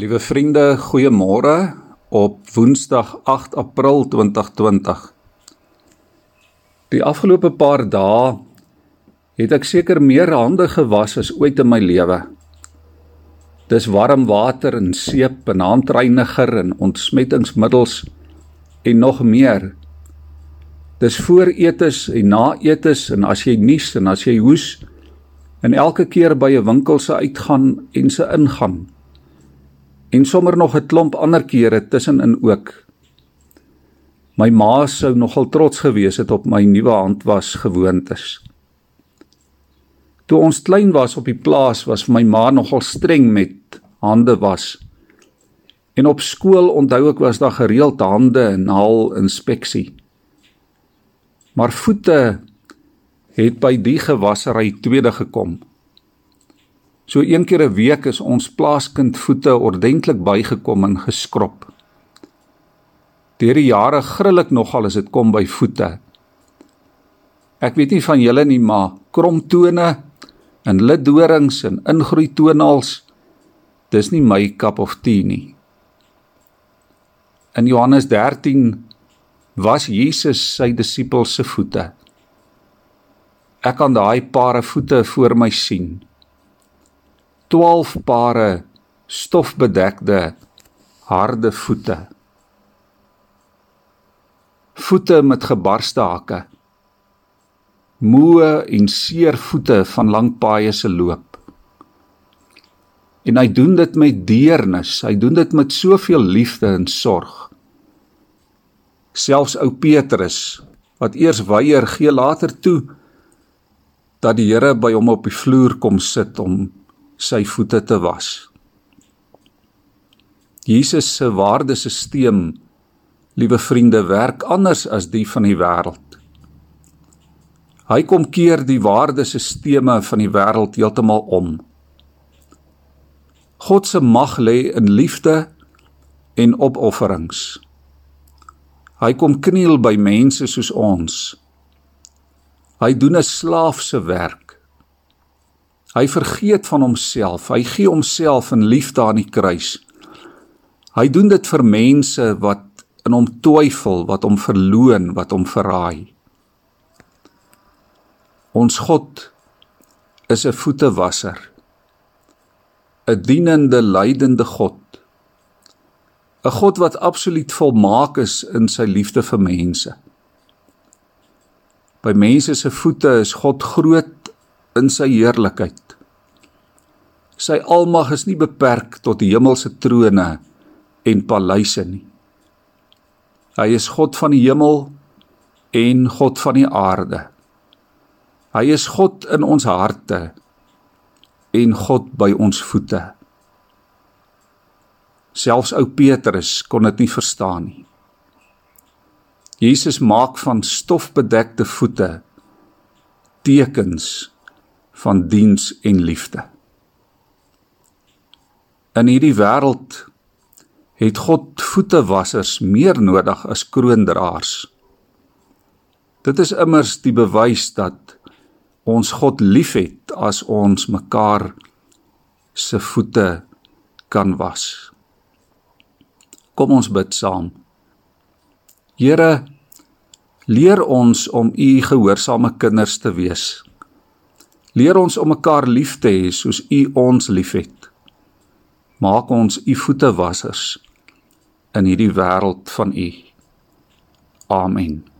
Liewe vriende, goeiemôre op Woensdag 8 April 2020. Die afgelope paar dae het ek seker meer hande gewas as ooit in my lewe. Dis warm water en seep en handreiniger en ontsmettingsmiddels en nog meer. Dis vooretes en naetes en as jy nies en as jy hoes en elke keer by 'n winkel se uitgaan en se ingaan en sommer nog 'n klomp ander kere tussenin ook. My ma sou nogal trots gewees het op my nuwe handwas gewoontes. Toe ons klein was op die plaas was my ma nogal streng met hande was. En op skool onthou ek was daar gereeld hande en naal inspeksie. Maar voete het by die gewassery tweede gekom. So een keer 'n week is ons plaaskind voete ordentlik bygekom en geskrob. Deur die jare grill ek nogal as dit kom by voete. Ek weet nie van julle nie, maar kromtone en lidorings en ingroei toenaals dis nie my cup of tea nie. In Johannes 13 was Jesus sy disippels se voete. Ek kan daai paar voete voor my sien. 12 pare stofbedekte harde voete. Voete met gebarste hakke. Moe en seer voete van lang paaie se loop. En hy doen dit met deernis, hy doen dit met soveel liefde en sorg. Selfs ou Petrus wat eers weier gee later toe dat die Here by hom op die vloer kom sit om sy voete te was. Jesus se waardesisteem, liewe vriende, werk anders as die van die wêreld. Hy kom keer die waardesisteme van die wêreld heeltemal om. God se mag lê in liefde en opofferings. Hy kom kniel by mense soos ons. Hy doen 'n slaaf se werk. Hy vergeet van homself. Hy gee homself in liefde aan die kruis. Hy doen dit vir mense wat in hom twyfel, wat hom verloon, wat hom verraai. Ons God is 'n voetewasser. 'n dienende, lydende God. 'n God wat absoluut volmaak is in sy liefde vir mense. By mense se voete is God groot in sy heerlikheid. Sy almag is nie beperk tot die hemelse trone en paleise nie. Hy is God van die hemel en God van die aarde. Hy is God in ons harte en God by ons voete. Selfs ou Petrus kon dit nie verstaan nie. Jesus maak van stofbedekte voete tekens van diens en liefde. In hierdie wêreld het God voetewassers meer nodig as kroondraers. Dit is immers die bewys dat ons God liefhet as ons mekaar se voete kan was. Kom ons bid saam. Here, leer ons om u gehoorsame kinders te wees. Leer ons om mekaar lief te hê soos U ons liefhet. Maak ons U voete wassers in hierdie wêreld van U. Amen.